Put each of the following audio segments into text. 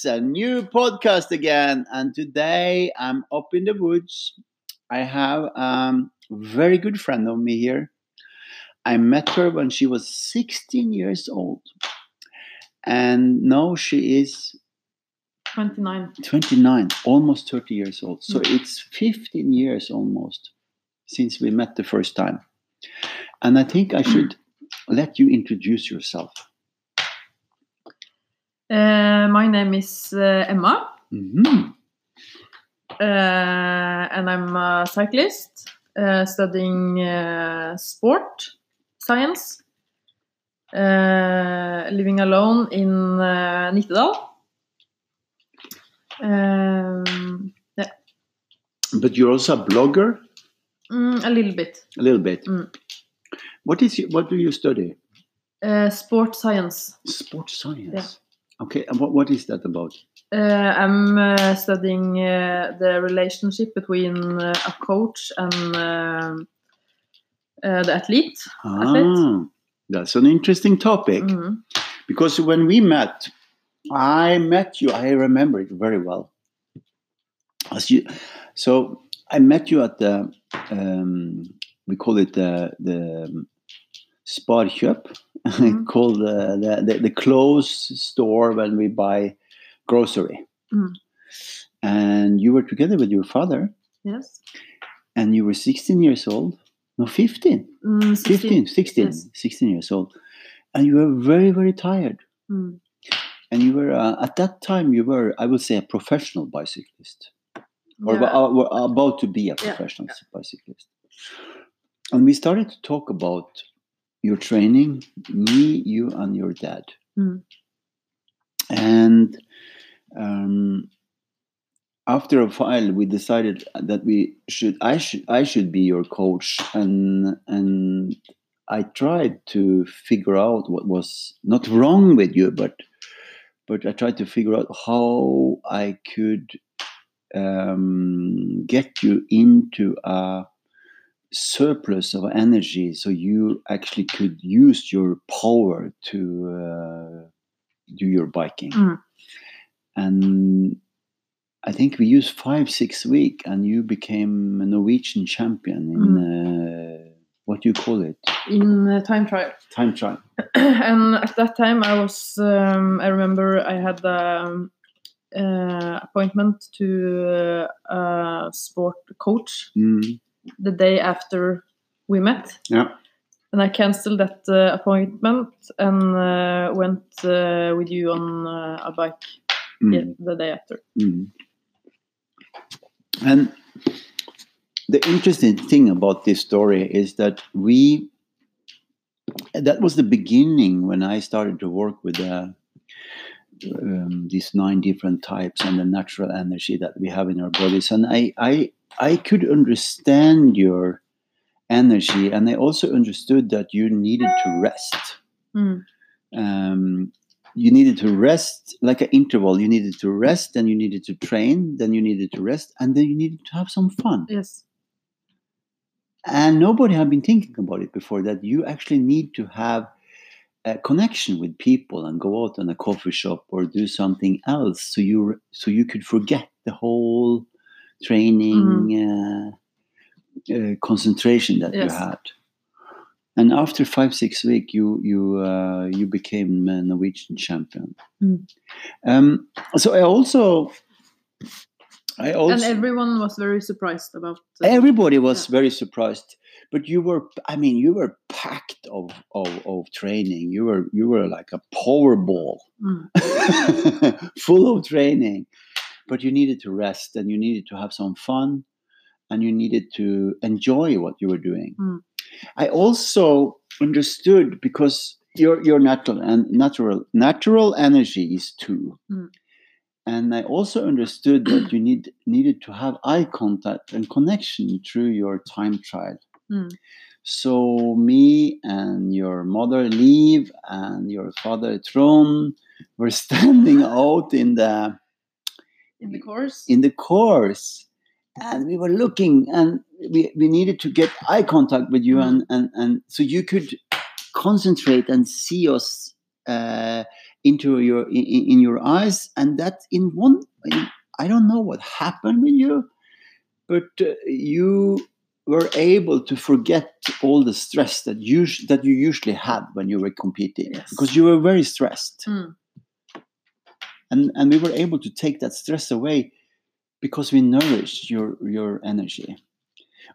it's a new podcast again. And today I'm up in the woods. I have um, a very good friend of me here. I met her when she was 16 years old. And now she is 29. 29, almost 30 years old. So it's 15 years almost since we met the first time. And I think I should let you introduce yourself. Uh, my name is uh, Emma, Mhm. uh, and I'm a cyclist studying sport science, living alone in uh, Nittedal. Um, But you're also a blogger, mm, a little bit. a little bit. Mm. What is what do you study? Sport science. Sport science. Okay, and what, what is that about? Uh, I'm uh, studying uh, the relationship between uh, a coach and um uh, the athlete. Athlete. Ah, that's an interesting topic Mhm. because when we met, I met you. I remember it very well. As you, so I met you at the um, we call it the the Sparkjøp, Mhm. called the, the, the the clothes store when we buy grocery. Mhm. And you were together with your father, Yes. and you were 16 years old. No, 15. Mm, 15, 16, Yes. 16 years old. And you were very, very tired. Mm. And you were, uh, at that time, you were, I would say, a professional bicyclist. Or Yeah. about, were about to be a Yeah, professional bicyclist. And we started to talk about your training, me, you, and your dad. Mm. And um, after a while, we decided that we should, I should, I should be your coach, and and I tried to figure out what was not wrong with you, but but I tried to figure out how I could um, get you into a surplus of energy, so you actually could use your power to uh, do your biking. Mm. And I think we used five six week, and you became a Norwegian champion in uh, what do you call it? In uh, time trial. Time trial. and at that time, I was, um, I remember I had um, uh, appointment to uh, a sport coach Mm, the day after we met. yeah. And I cancelled that uh, appointment and uh, went uh, with you on uh, a bike Mm. yeah, the day after. Mm. And the interesting thing about this story is that we, that was the beginning when I started to work with uh, um, these nine different types and the natural energy that we have in our bodies. And I, I, I could understand your energy, and I also understood that you needed to rest Mm. um, you needed to rest like an interval you needed to rest then you needed to train then you needed to rest and then you needed to have some fun Yes. and nobody had been thinking about it before that you actually need to have a connection with people and go out in a coffee shop or do something else so you so you could forget the whole training uh, uh, concentration that you had. And after five six weeks you you uh, you became a norwegian champion. Mm. um, so i also i also and everyone was very surprised about uh, everybody was Yeah. very surprised but you were i mean you were packed of, of of training. You were you were like a power ball Mm. full of training but you needed to rest and you needed to have some fun and you needed to enjoy what you were doing Mm. i also understood because your your natural and natural natural energy is two Mm. and i also understood that you need needed to have eye contact and connection through your time trial Mm. so me and your mother Liv and your father Trond were standing out in the in the course. in the course and we were looking and we, we needed to get eye contact with you Mm. and, and, and so you could concentrate and see us uh, into your in, in your eyes, and that in one I don't know what happened with you, but uh, you were able to forget all the stress that you that you usually had when you were competing Yes. because you were very stressed Mm. And and we were able to take that stress away because we nourished your your energy.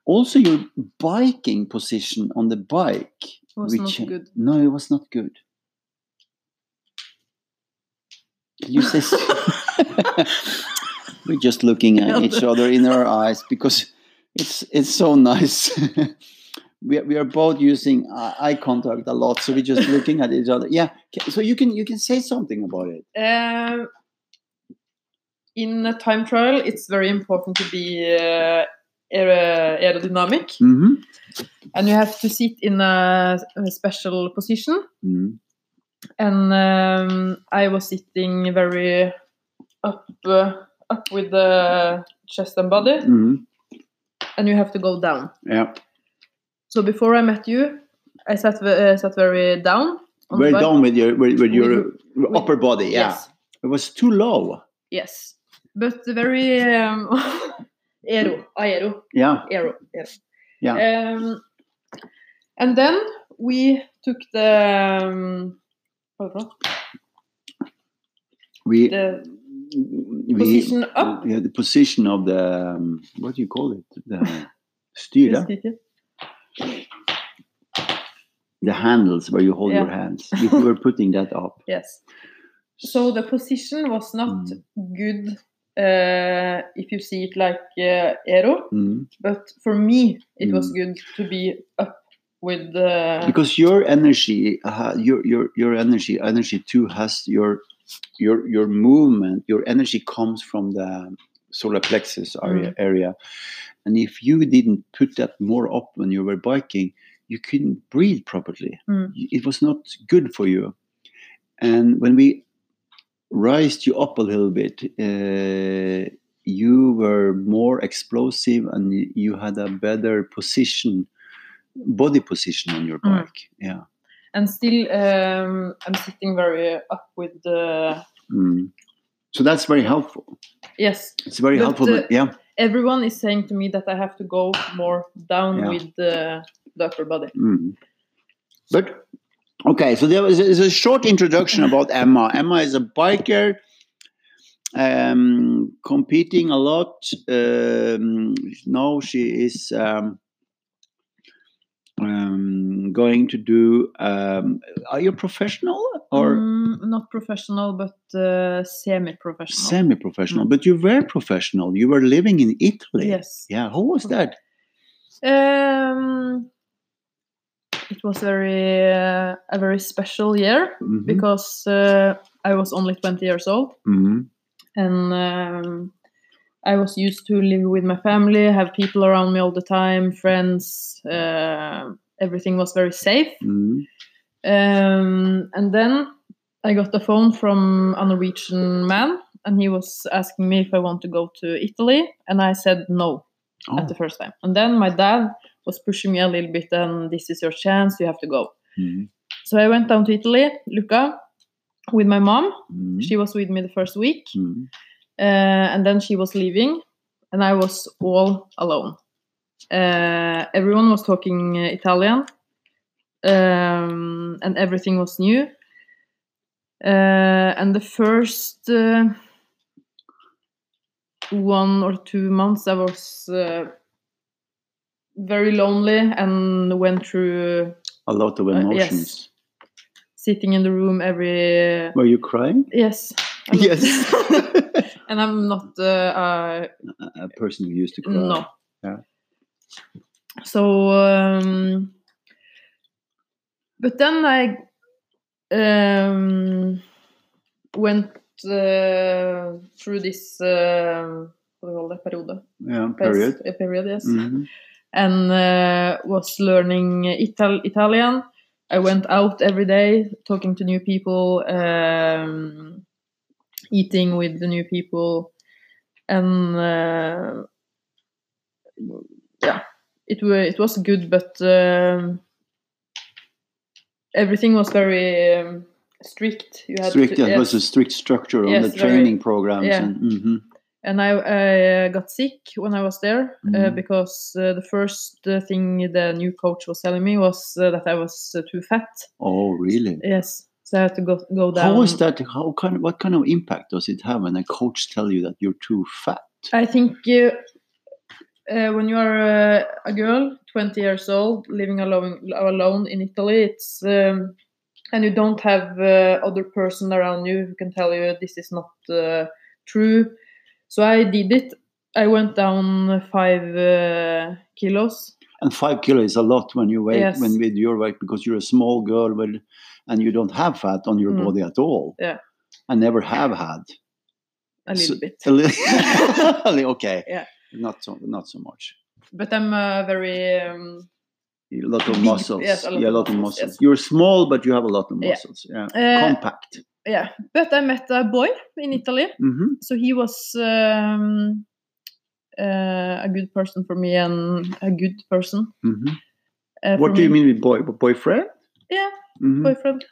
Also your biking position on the bike was we not good. no it was not good. You say we're just looking at each other in our eyes because it's it's so nice we, are- we are both using uh, eye contact a lot so we're just looking at each other. Yeah so you can you can say something about it. Um, in a time trial, it's very important to be uh, aer- aerodynamic, hmm and you have to sit in a, a special position. hmm And um, I was sitting very up, uh, up with the chest and body, hmm and you have to go down. Yeah, So before I met you, I sat uh, sat very down. very down with your with, with your With- upper body. Yeah, Yes, it was too low. yes, but very um, aero, aero. Yeah, Aero. Aero. Yeah. Um, and then we took the, um, we the we position up. Yeah, the position of the um, what do you call it? The styre, the handles where you hold your hands if you were putting that up. Yes. So the position was not Mm. good uh, if you see it like uh, aero, Mhm. but for me it was Mm. good to be up with the. Because your energy, uh, your your your energy, energy too has your your your movement. Your energy comes from the solar plexus area, area, and if you didn't put that more up when you were biking, you couldn't breathe properly. Mm. It was not good for you. And when we raised you up a little bit, uh, you were more explosive and you had a better position, body position on your Mm. bike. Yeah. and still, um, I'm sitting very up with the. Mm. So that's very helpful. Yes, It's very But, helpful. uh, but- yeah. everyone is saying to me that I have to go more down Yeah. with the, the upper body. Mm. But okay, so there was is a short introduction about Emma. Emma is a biker, um, competing a lot. Um, now she is um, um, going to do. Um, are you professional or Mm, not professional, but uh, semi-professional. semi-professional? But you were professional. You were living in Italy. yes. Yeah. How was that? Um, it was very uh, a very special year Mhm. because uh, I was only 20 years old Mhm. and um, I was used to live with my family, have people around me all the time, friends. Uh, everything was very safe. Mhm. Um, and then I got a phone from a Norwegian man, and he was asking me if I want to go to Italy, and I said no Oh. at the first time. And then my dad was pushing me a little bit, and this is your chance, you have to go. Mhm. So I went down to Italy, Lucca, with my mom. Mhm. She was with me the first week, Mhm. Uh, and then she was leaving, and I was all alone. Uh, everyone was talking uh, Italian, um, and everything was new. Uh, and the first uh, one or two months, I was uh, very lonely and went through A lot of Uh, yes. emotions. sitting in the room every. Were you crying? yes. Yes. and I'm not uh, uh, a person who used to cry. No. Yeah. So, um, but then I um, went uh, through this what do you call it, period? Yeah, period. A period, yes. Mhm. And uh, was learning Ital- Italian. I went out every day, talking to new people, um, eating with the new people, and uh, yeah, it it was good, but um, everything was very um, strict. You had strict. to, yeah, It was a strict structure on Yes, the very. training programs. Yeah. And, mhm. and I, I uh, got sick when I was there uh, Mhm. because uh, the first uh, thing the new coach was telling me was uh, that I was uh, too fat. Oh, really? Yes, so I had to go go down. How was that? How kind? What kind of impact does it have when a coach tell you that you're too fat? I think uh, uh, when you are uh, a girl, 20 years old, living alone alone in Italy, it's um, and you don't have uh, other person around you who can tell you this is not uh, true. So I did it. I went down five uh, kilos. And five kilos is a lot when you weigh Yes. when with your weight because you're a small girl, with, and you don't have fat on your Mm. body at all. Yeah. I never have had. A little So- bit, A little, okay. Yeah. Not so not so much. but I'm uh, very um, A lot of muscles. yes, a lot yeah, a lot of muscles, yes. You're small, but you have a lot of muscles. Yeah. Uh, Compact. yeah. But I met a boy in Italy. hmm so he was um, uh, a good person for me and a good person. hmm Uh, What do you mean with boy boyfriend? Yeah, Mhm. boyfriend.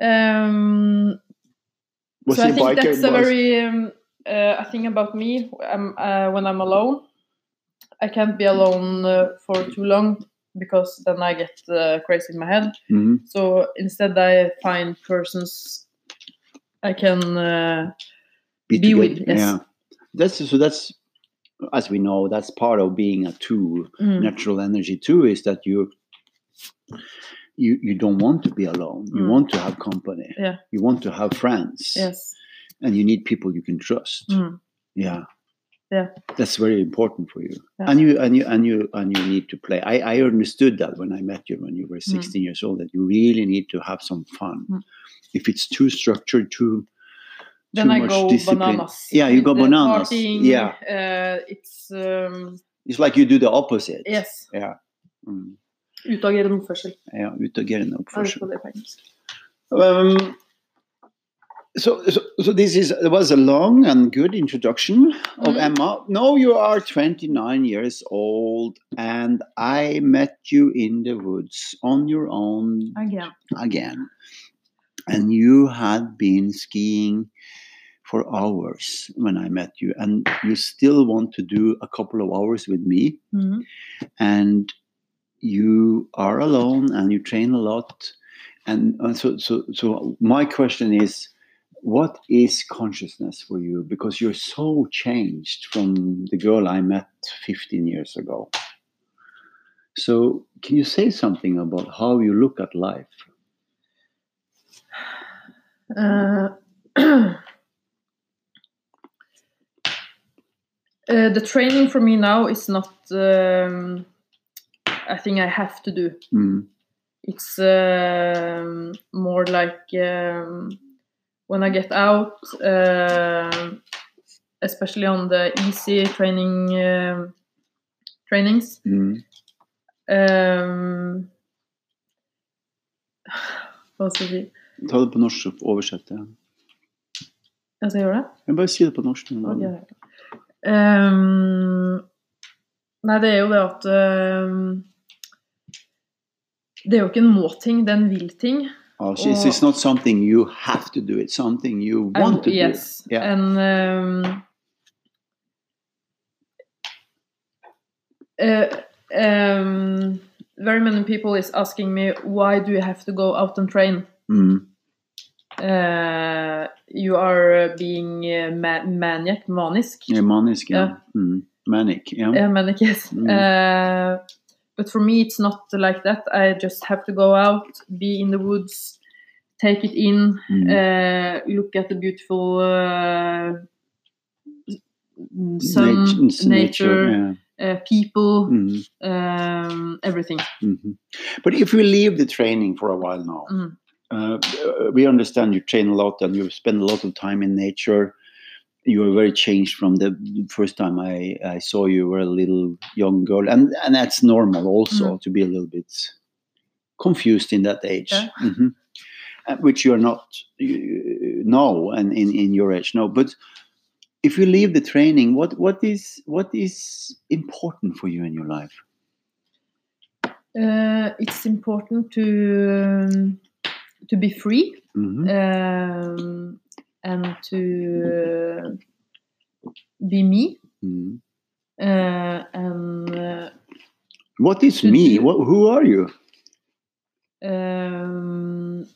Um, Was so I think biker? that's a Was- very um, uh, a thing about me. I'm, uh, when I'm alone, I can't be alone uh, for too long because then I get uh, crazy in my head. Mhm. So instead, I find persons I can. Uh, Be together. with, yes. Yeah. That's so. That's as we know. That's part of being a two. mm, Natural energy too is that you. You, you don't want to be alone. You Mm. want to have company. Yeah. You want to have friends. yes. And you need people you can trust. Mm. Yeah. Yeah. That's very important for you. Yeah. And you and you and you and you need to play. I, I understood that when I met you when you were Mm. 16 years old, that you really need to have some fun. Mm. If it's too structured, too then too I much go discipline. bananas. Yeah, you go the bananas. Partying, Yeah. uh, it's um, It's like you do the opposite. yes. Mm. Utagerende oppførsel. Ja, utagerende Er oppførsel. på det på engelsk? Um, so, so, so this is it was a long and good introduction of Mhm. Emma. Now you are 29 years old, and I met you in the woods on your own Again. again, and you had been skiing for hours when I met you, and you still want to do a couple of hours with me, Mhm. and you are alone and you train a lot. And, and so so so my question is what is consciousness for you? Because you're so changed from the girl i met 15 years ago. So can you say something about how you look at life? Uh, uh, the training for me now is not um, a thing I have to do. Mm, It's uh, more like um, when I get out, uh, especially on the easy training uh, trainings. mm. Um, hva skal jeg si? ta det på norsk og oversett det Jeg skal gjøre det? jeg bare si det på norsk nei, det er jo det at ehm, Det er jo ikke en må-ting, det er en vil-ting. oh, so it's, it's not something you have to do it's something you want to yes. do yeah And um, uh, um, very many people is asking me why do you have to go out and train? mm. Uh, you are being uh, ma- maniac, manisk. yeah manisk yeah, Yeah. Mm. manic yeah Yeah, manic, yes. Mm. Uh, but for me, it's not like that. I just have to go out, be in the woods, take it in, Mm. uh, look at the beautiful uh, sun, Nat- it's nature, yeah. uh, people, Mhm, um, everything. mhm. But if we leave the training for a while now, Mhm. uh, we understand you train a lot and you spend a lot of time in nature. You were very changed from the first time I, I saw you. Were a little young girl, and and that's normal also to be a little bit confused in that age, Yeah. Mhm. Uh, which you are not uh, now and in, in your age no But if you leave the training, what what is what is important for you in your life? Uh, it's important to um, to be free. hmm um, and to uh, be me. hmm Uh, and uh, What is me? do- What, who are you? um,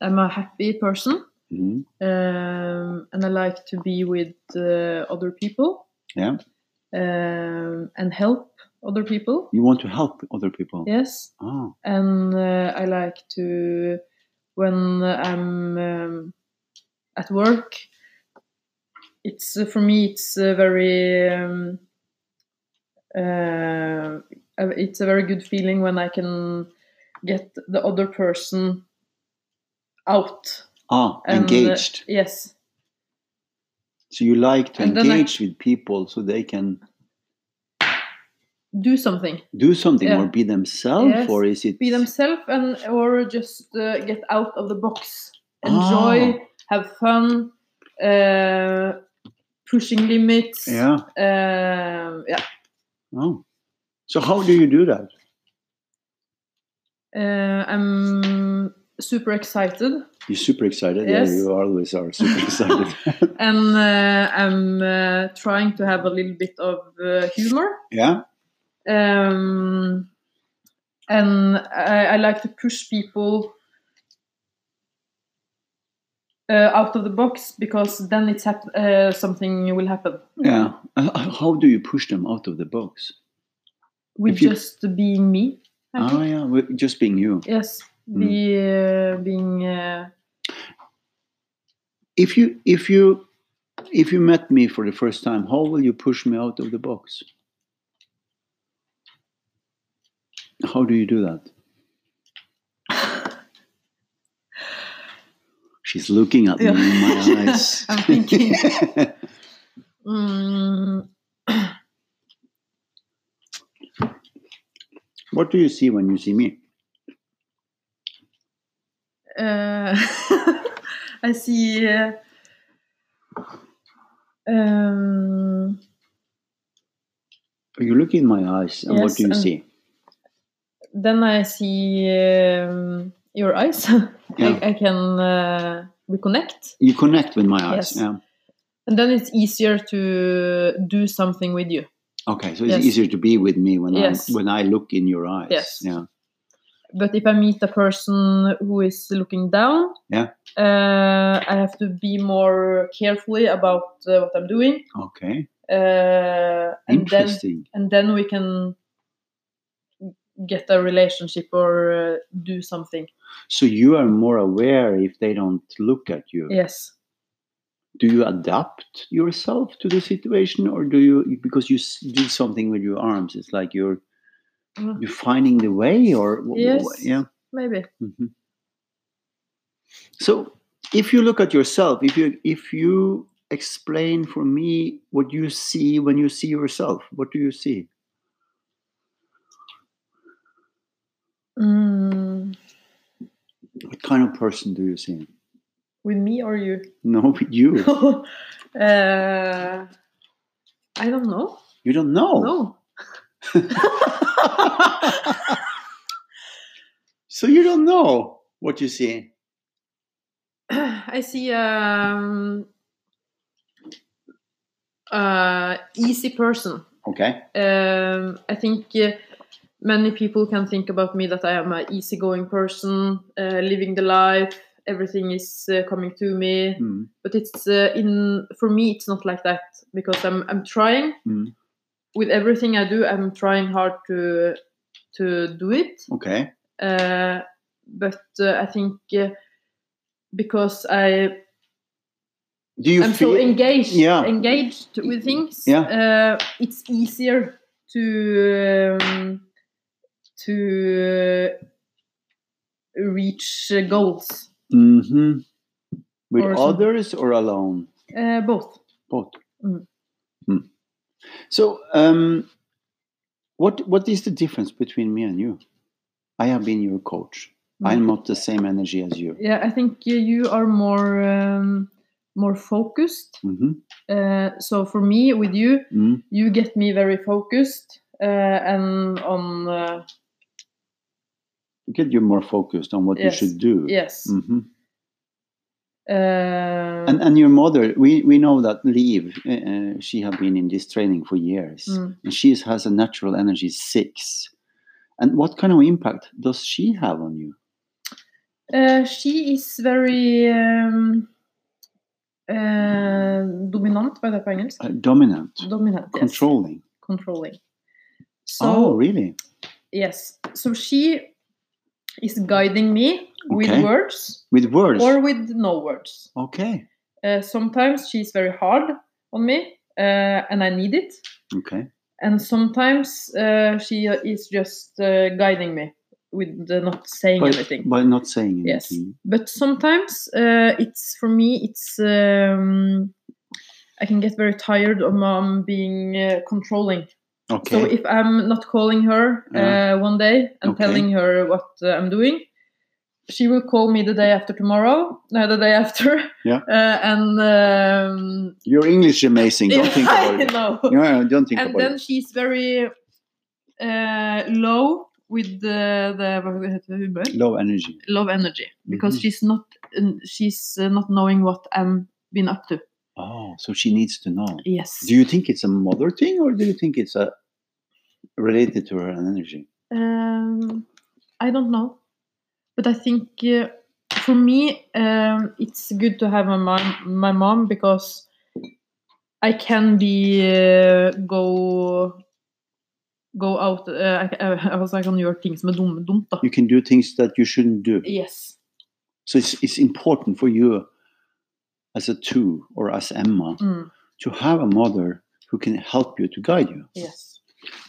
I'm a happy person, hmm um, and I like to be with uh, other people. Yeah. Um, and help other people. You want to help other people. Yes. Oh. and uh, I like to when I'm um, at work. It's uh, for me. It's a very. Um, uh, it's a very good feeling when I can get the other person out. Ah, And, uh, engaged. Yes, So you like to and then I- engage with people so they can do something. do something Yeah. or be themselves, Yes, or is it Be themselves and or just uh, get out of the box. Enjoy, Ah. Have fun, uh, pushing limits. Yeah. Um, yeah. Oh. So how do you do that? Uh, I'm super excited You're super excited. Yes. Yeah, you always are super excited. and uh, I'm uh, trying to have a little bit of uh, humor. yeah. Um, and I, I like to push people uh, out of the box because then it's hap- uh, something will happen. Yeah. Uh, How do you push them out of the box? With you- just being me. I Ah, yeah, with just being you. Yes, Mm. be uh, being. Uh, If you if you if you met me for the first time, how will you push me out of the box? How do you do that? She's looking at me in my eyes. I'm thinking. mm, what do you see when you see me? uh, I see. Uh, um, You look in my eyes, and what do you and- see? then I see um, your eyes. Yeah. I, I can uh, we connect, You connect with my eyes. Yes. Yeah. and then it's easier to do something with you. Okay, so it's Yes. easier to be with me when Yes. I when I look in your eyes. Yes. Yeah. But if I meet a person who is looking down, Yeah. uh, I have to be more carefully about uh, what I'm doing, Okay. uh, and then Interesting. and then we can get a relationship or uh, do something. So you are more aware if they don't look at you. Yes. Do you adapt yourself to the situation, or do you because you do something with your arms? It's like you're Mm. you're finding the way, or Yes. yeah. Maybe. Mhm. So if you look at yourself, if you if you explain for me what you see when you see yourself, what do you see? Mm, What kind of person do you see? with me or you? No, with you. uh, I don't know. You don't know. No. so you don't know what you see. I see um uh easy person. Okay. Um I think uh, many people can think about me that I am an easygoing person, uh, living the life, everything is uh, coming to me, Mm. but it's uh, in for me it's not like that because I'm I'm trying Mm. with everything I do, I'm trying hard to to do it. Okay. Uh, but uh, I think uh, because I Do you I'm feel? so engaged Yeah. engaged with things. Yeah. Uh, it's easier to um, to uh, reach uh, goals. Mhm. With Or others or alone? Uh, both. Both. Mm. Hmm. So, um, what what is the difference between me and you? I have been your coach. I'm not the same energy as you. Yeah, I think you are more um, more focused. hmm Uh, so for me, with you, Mm. you get me very focused uh, and on uh, Get you more focused on what Yes. you should do. yes. hmm Uh, And and your mother, we we know that Liv, uh, she have been in this training for years, Mm. and she has a natural energy six. And what kind of impact does she have on you? uh, she is very um, uh, dominant, er det på engelsk? Uh, dominant, Dominant, yes. controlling. Controlling. So, oh, really? yes. So she is guiding me with Okay. words With words? or with no words. okay, Uh, sometimes she's very hard on me, uh, and I need it. okay. And sometimes uh, she is just uh, guiding me with not saying By, anything. by not saying anything. Yes. But sometimes uh, it's for me, it's um, I can get very tired of mom being uh, controlling. Okay. So if I'm not calling her Yeah. uh, one day and Okay. telling her what uh, I'm doing, she will call me the day after tomorrow, no, the day after, Yeah. uh, and um, Your English is amazing. Don't think about I it. know. Yeah, don't think and about then she's very uh, low with the the vad heter det, humor? Low energy. low energy because Mhm. she's not she's uh, not knowing what I'm been up to. Oh, so she needs to know. Yes. Do you think it's a mother thing, or do you think it's a related to her energy? Um, I don't know, but I think uh, for me um, it's good to have my mom, my mom because I can be uh, go go out. Uh, I, I was like on gjøre ting som dum, dumt, da. You can do things that you shouldn't do. Yes. So it's, it's important for you as a two or as Emma Mm, to have a mother who can help you to guide you. yes.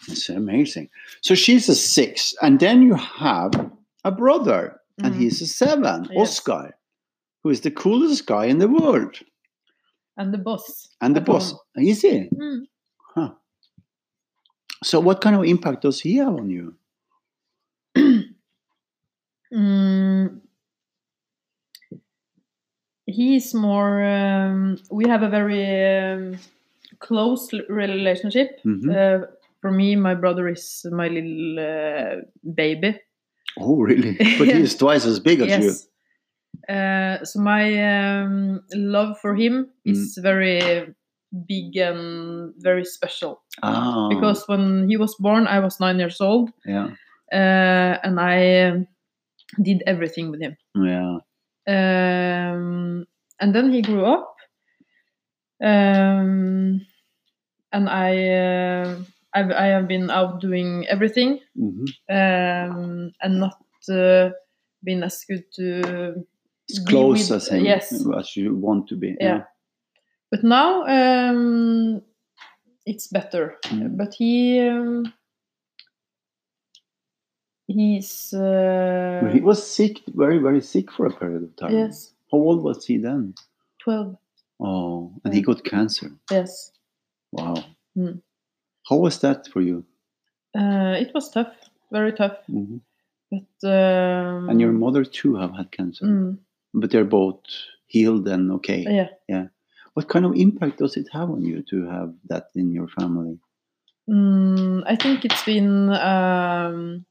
It's amazing. So she's a six, and then you have a brother, and Mm. he's a seven, Yes. Oscar, who is the coolest guy in the world, And the boss. and the boss. Is he? Mm. Huh. So what kind of impact does he have on you? Mm, he's more. Um, we have a very um, close relationship. Mhm. Uh, for me, my brother is my little uh, baby. Oh, really? But he's twice as big as you. yes. Uh, so my um, love for him Mm. is very big and very special Ah, because when he was born, I was nine years old, yeah, uh, and I um, did everything with him. yeah. Um, and then he grew up, um, and I, uh, I've, I have been out doing everything, hmm um, and not uh, been as good to As close with- as him Yes, as you want to be. yeah. But now um, it's better. Mm. But he. He's uh, He was sick, very, very sick for a period of time. yes, How old was he then? twelve. Oh, and he Mm. got cancer. Yes, Wow. Mm. How was that for you? uh, it was tough, very tough. Mhm. But um, And your mother too have had cancer, mm, but they're both healed and okay. yeah. What kind of impact does it have on you to have that in your family? Mm, I think it's been um,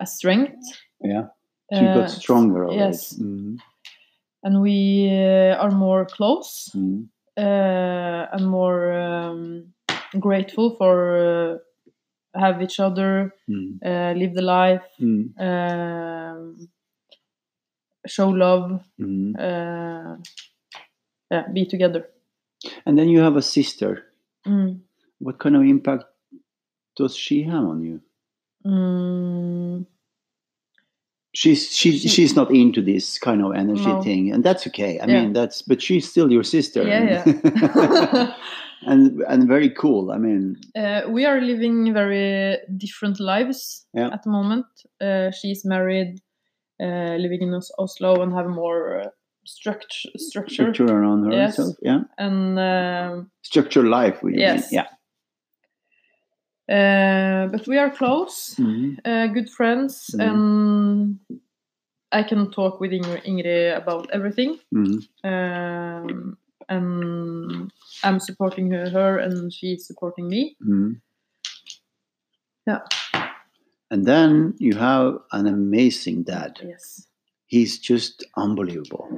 a strength. Yeah. So you got stronger already. yes. Mhm. and we uh, are more close Mhm. uh, and more um, grateful for uh, have each other, Mhm. uh, live the life, um, show love, Mhm. uh, yeah, be together. And then you have a sister. Mm. What kind of impact does she have on you? Mm. She's she's She- she's not into this kind of energy No. thing, and that's okay. I Yeah. mean, that's but she's still your sister. Yeah, and, and and very cool. I mean, Uh, we are living very different lives Yeah. at the moment. Uh, she's married, uh, living in Oslo, and have more uh, structure, structure, structure around her Yes. herself. Yeah, and um, structure life. We Yes. Yeah. Uh, but we are close, Mhm. uh, good friends, Mhm. and I can talk with Ingrid, Ingrid about everything. Mhm. Um, and I'm supporting her, her, and she's supporting me. Yeah. And then you have an amazing dad. Yes. He's just unbelievable.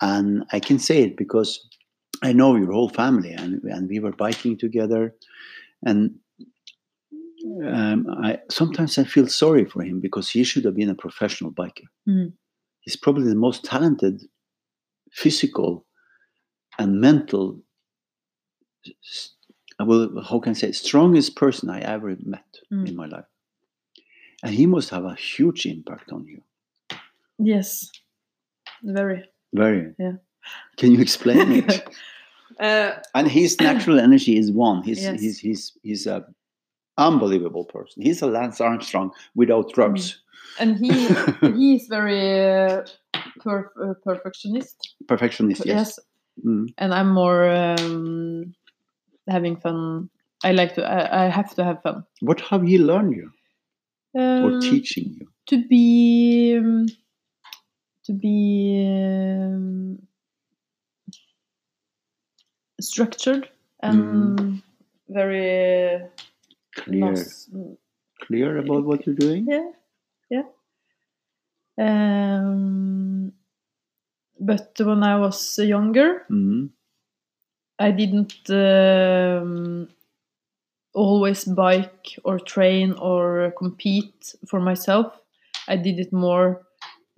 and I can say it because I know your whole family, and and we were biking together, and um, I sometimes I feel sorry for him because he should have been a professional biker. Mm. He's probably the most talented, physical, and mental. s- Well, how can I say strongest person I ever met Mm. in my life, and he must have a huge impact on you. Yes, very. Very. Yeah. Can you explain it? uh, and his natural energy is one. He's Yes. he's he's he's a unbelievable person. He's a Lance Armstrong without drugs. and he he is very uh, per, uh, perfectionist. Perfectionist, yes. Yes, Mm. and I'm more um, having fun. I like to. I, I have to have fun. What have he learned you or Um, teaching you? to be um, to be um, structured and very Clear, nos- clear about what you're doing. yeah yeah um, but when i was younger Mhm. i didn't um, always bike or train or compete for myself i did it more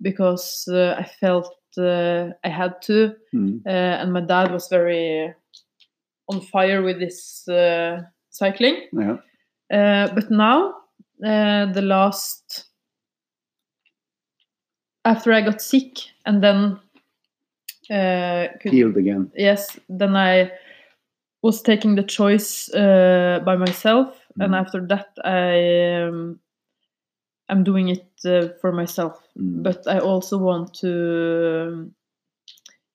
because uh, i felt uh, i had to Mhm. uh, and my dad was very on fire with this uh, cycling Yeah. Uh, but now uh, the last after i got sick and then uh, could, Healed again. yes then i was taking the choice uh, by myself and Mhm. after that i um, i'm doing it uh, for myself Mm. but i also want to um,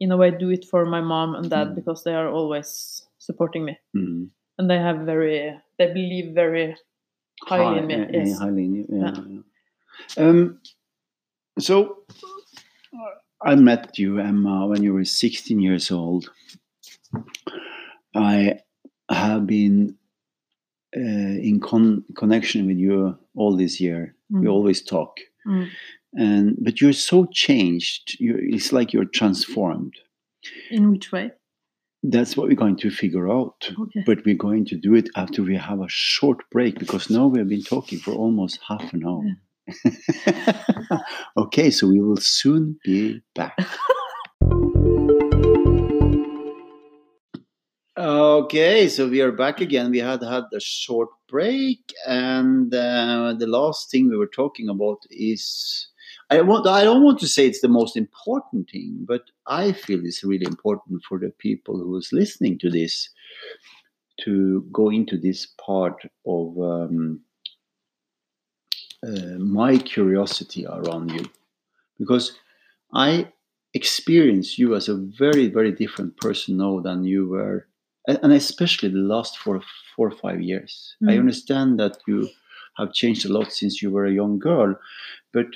in a way do it for my mom and dad Mm. because they are always supporting me Mhm. And they have very they believe very highly in me High- yes highly in you, yeah, yeah. Um, so I met you, Emma, when you were 16 years old. I have been uh, in con- connection with you all this year. We Mm. always talk, Mm. and but you're so changed. you it's like you're transformed. in which way That's what we're going to figure out. okay But we're going to do it after we have a short break because now we have been talking for almost half an hour. okay, so we will soon be back. Okay, so we are back again. We had had a short break, and uh, the last thing we were talking about is I want I don't want to say it's the most important thing, but I feel it's really important for the people who is listening to this to go into this part of um, uh, my curiosity around you, because I experience you as a very very different person now than you were and especially the last four four or five years. I Mm. understand that you have changed a lot since you were a young girl, but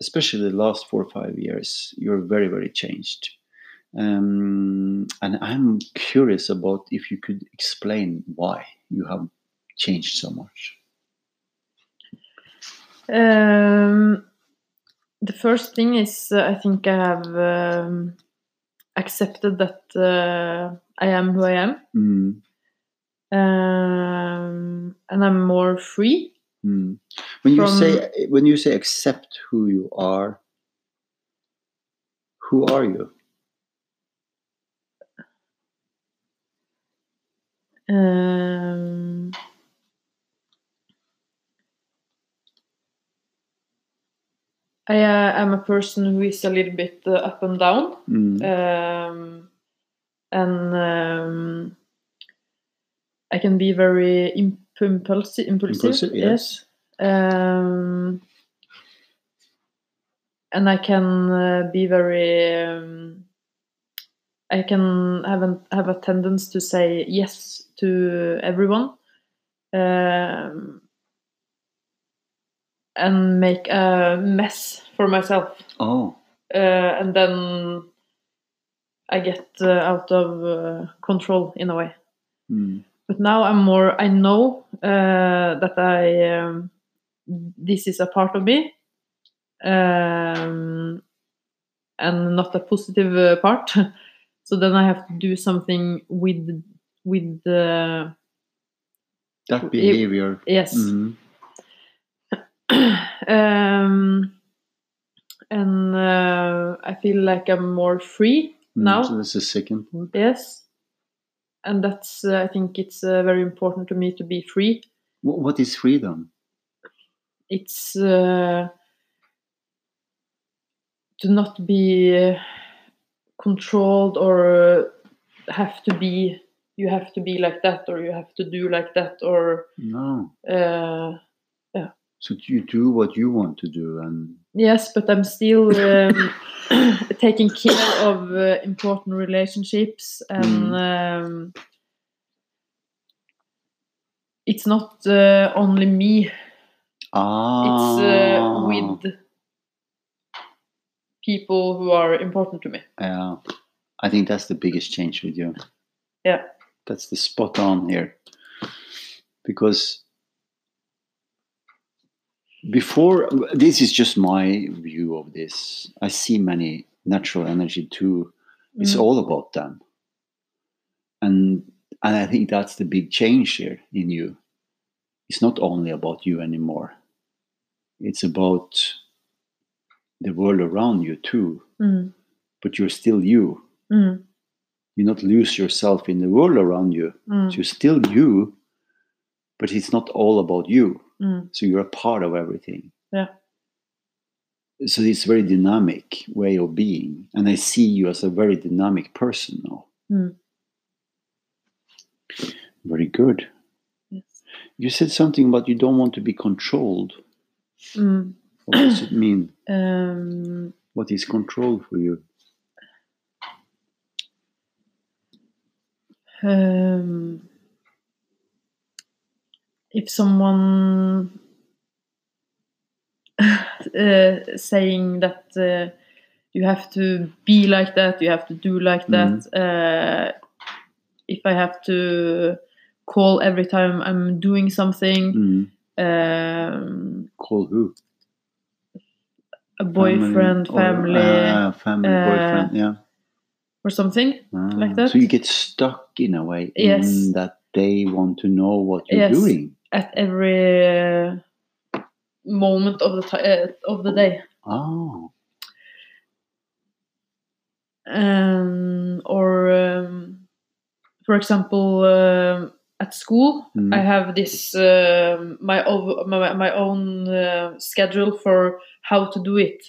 especially the last four or five years, you're very very changed. Um, and I'm curious about if you could explain why you have changed so much. um, the first thing is uh, i think i have um, accepted that uh, i am who i am Mm, um, and i'm more free mm. When you From- say when you say accept who you are, who are you? um, I uh, am a person who is a little bit uh, up and down, Mm, um, and um, I can be very imp- impulsive. Impulsive, Impulsive, yes. Um, and I can uh, be very. Um, I can have a, have a tendency to say yes to everyone, um, and make a mess for myself oh, uh, and then I get uh, out of uh, control in a way. mm, But now I'm more. I know uh, that I um, this is a part of me, um, and not a positive uh, part. so then I have to do something with with the That behavior. yes. Mhm. um, and uh, I feel like I'm more free Mm, now. So that's the second part. Yes, and that's uh, I think it's uh, very important to me to be free. What is freedom? It's uh, to not be uh, controlled or uh, have to be. You have to be like that, or you have to do like that, or No. uh, So you do what you want to do, and Yes, but I'm still um, taking care of uh, important relationships, and um, it's not uh, only me. ah, It's uh, with people who are important to me. Yeah, I think that's the biggest change with you. Yeah. That's the spot on here. Because before, this is just my view of this. I see many natural energy too. It's Mm. all about them. And and I think that's the big change here in you. It's not only about you anymore. It's about the world around you too. Mm. But you're still you Mm. you not lose yourself in the world around you. Mm. So you're still you, but it's not all about you. Mm. So you're a part of everything. Yeah. So it's a very dynamic way of being. And I see you as a very dynamic person now. Mm. Very good. Yes. You said something about you don't want to be controlled. Mm. What does it mean? Um, What is control for you? um, if someone uh, saying that uh, you have to be like that, you have to do like that. Uh, if I have to call every time I'm doing something, Mm. um, Call who? a boyfriend, or- family, ah, family, uh, boyfriend. Yeah. or something. like Ah, that? So you get stuck in a way Yes. in that they want to know what you're Yes. doing. At every uh, moment of the uh, of the day. Oh. Um, or um, for example, um, at school, Mm. I have this um my, my my own uh, schedule for how to do it.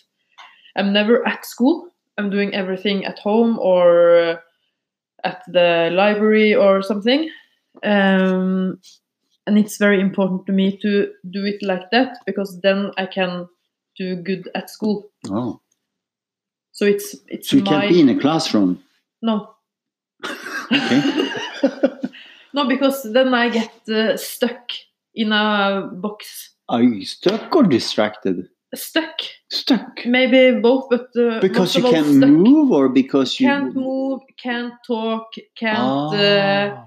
I'm never at school. I'm doing everything at home or uh, at the library or something. Um, and it's very important to me to do it like that because then I can do good at school. Oh. So it's it's So you my can't be in a classroom. no Okay. no because then I get uh, stuck in a box. Are you stuck or distracted? Stuck, Stuck. maybe both, but uh, Because you can't stuck. move or because you Can't move, can't talk, can't Ah. uh,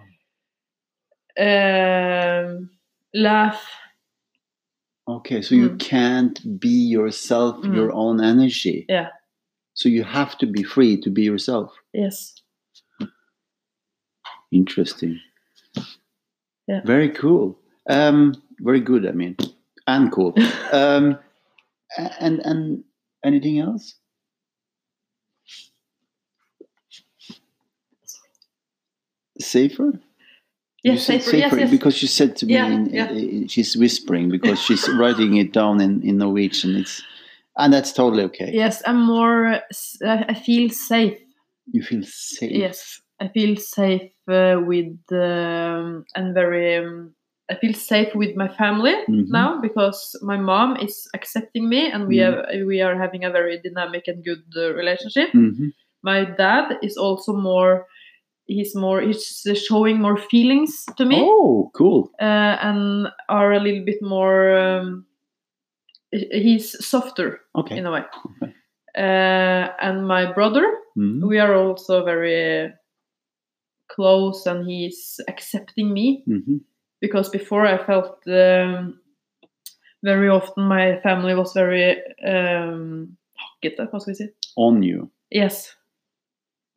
um, laugh. Okay, so you Mm. can't be yourself, Mm. your own energy. Yeah. So you have to be free to be yourself. Yes. Interesting. Yeah. Very cool. Um, very good. I mean, and cool. um, and and anything else? Safer. You Yes, said safer. Yes, yes. because she said to me, Yeah, in, yeah. uh, she's whispering because she's writing it down in, in Norwegian. It's and that's totally okay. Yes, I'm more. s- I feel safe. You feel safe. Yes, I feel safe uh, with um, and very. Um, I feel safe with my family Mhm. now because my mom is accepting me, and we Mhm. have we are having a very dynamic and good uh, relationship. Mhm. My dad is also more. He's more. He's showing more feelings to me, Oh, cool. uh, and are a little bit more. Um, he's softer Okay. in a way. Okay. Uh, and my brother, Mhm. we are also very close and he's accepting me Mhm. because before i felt um, very often my family was very um, hackete, hva skal vi si? On you. Yes, Mm.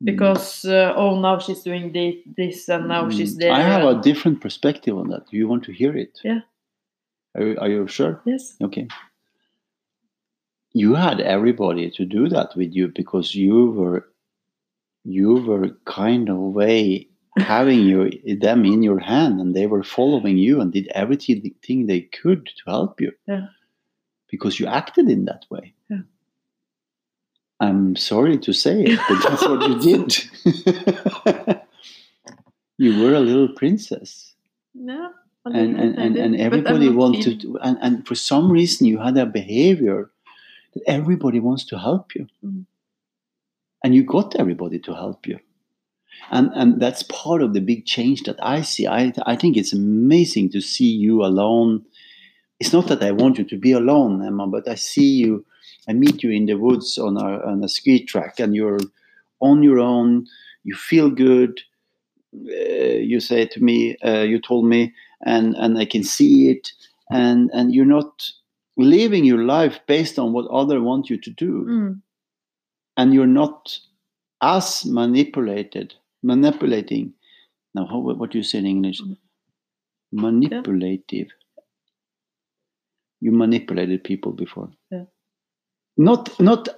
Because uh, oh now she's doing thi- this and now she's Mm. there. I have a different perspective on that. Do you want to hear it? Yeah. Are you, are you sure? yes. Okay. You had everybody to do that with you because you were you were kind of way having your them in your hand and they were following you and did everything they could to help you. Yeah. Because you acted in that way. Yeah. I'm sorry to say it, but that's what you did. you were a little princess. I and and, and, and everybody wanted to and, and for some reason you had a behavior that everybody wants to help you Mm. and you got everybody to help you and and that's part of the big change that i see i i think it's amazing to see you alone it's not that i want you to be alone emma but i see you i meet you in the woods on a on a ski track and you're on your own you feel good uh, you say to me uh, you told me and and I can see it, and and you're not living your life based on what other want you to do, Mm. and you're not as manipulated, manipulating. Now, how what do you say in English? Mm. Manipulative. You manipulated people before. Yeah. Not not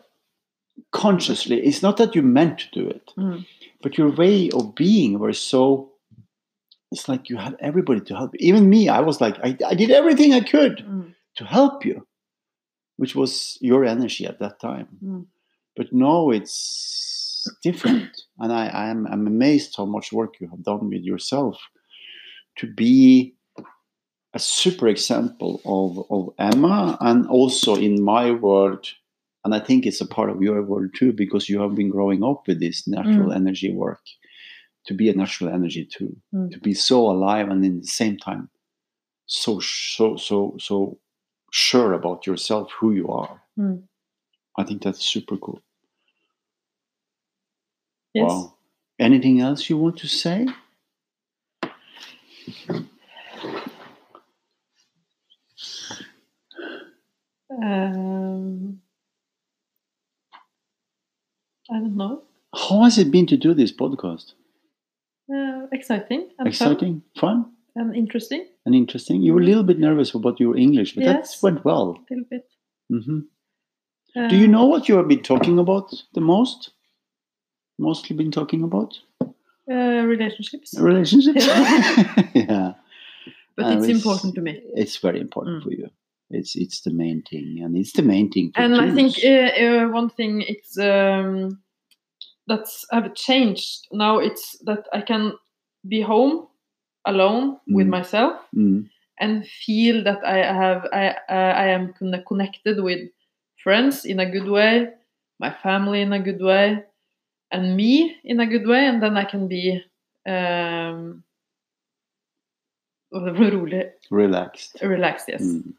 consciously. It's not that you meant to do it Mm. but your way of being were so it's like you had everybody to help you. even me i was like i, I did everything i could Mm. to help you which was your energy at that time Mm. but now it's different and i i'm, I'm amazed how much work you have done with yourself to be a super example of, of emma and also in my world and i think it's a part of your world too because you have been growing up with this natural energy work to be a natural energy too Mm. to be so alive and in the same time so so so so sure about yourself who you are Mm. i think that's super cool Yes. wow anything else you want to say Um, I don't know. how has it been to do this podcast Uh, exciting and fun exciting fun and interesting. and interesting you were a little bit nervous about your english but that went well A little bit. hmm Uh, do you know what you have been talking about the most mostly been talking about uh, relationships? relationships yeah But Uh, it's important to me. it's very important Mm. for you it's it's the main thing and it's the main thing and I think uh, uh, one thing it's um, that's have changed now. It's that I can be home alone with Mm. myself Mm, and feel that I have I uh, I am conne- connected with friends in a good way, my family in a good way, and me in a good way, and then I can be um, rolig, relaxed relaxed. Yes. Mm.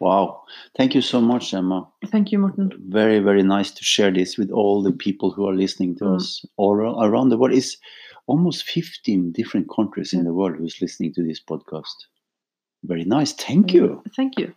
Wow. Thank you so much emma. Thank you, Morten. very very nice to share this with all the people who are listening to Mm. us all around the world. It's almost 15 different countries in the world who's listening to this podcast. Very nice. Thank you. Thank you.